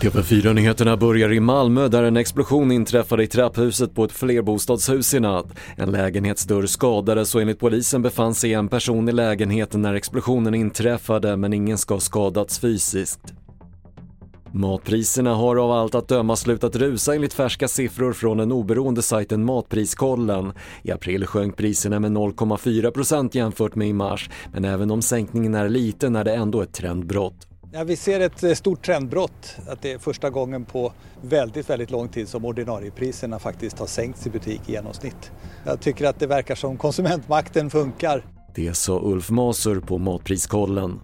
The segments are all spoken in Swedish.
TV4-nyheterna börjar i Malmö där en explosion inträffade i trapphuset på ett flerbostadshus i natt. En lägenhetsdörr skadades och enligt polisen befann sig en person i lägenheten när explosionen inträffade men ingen ska ha skadats fysiskt. Matpriserna har av allt att döma slutat rusa enligt färska siffror från den oberoende sajten Matpriskollen. I april sjönk priserna med 0,4% jämfört med i mars, men även om sänkningen är liten är det ändå ett trendbrott. Ja, vi ser ett eh, stort trendbrott, att det är första gången på väldigt, väldigt lång tid som ordinariepriserna faktiskt har sänkts i butik i genomsnitt. Jag tycker att det verkar som konsumentmakten funkar. Det sa Ulf Masur på Matpriskollen.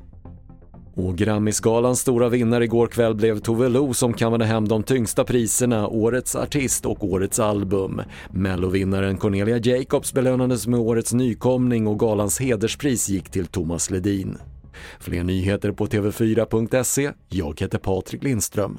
Och Grammisgalans stora vinnare igår kväll blev Tove Lo som kammade hem de tyngsta priserna, Årets artist och Årets album. Mellovinnaren Cornelia Jacobs belönades med Årets nykomling och galans hederspris gick till Thomas Ledin. Fler nyheter på TV4.se. Jag heter Patrik Lindström.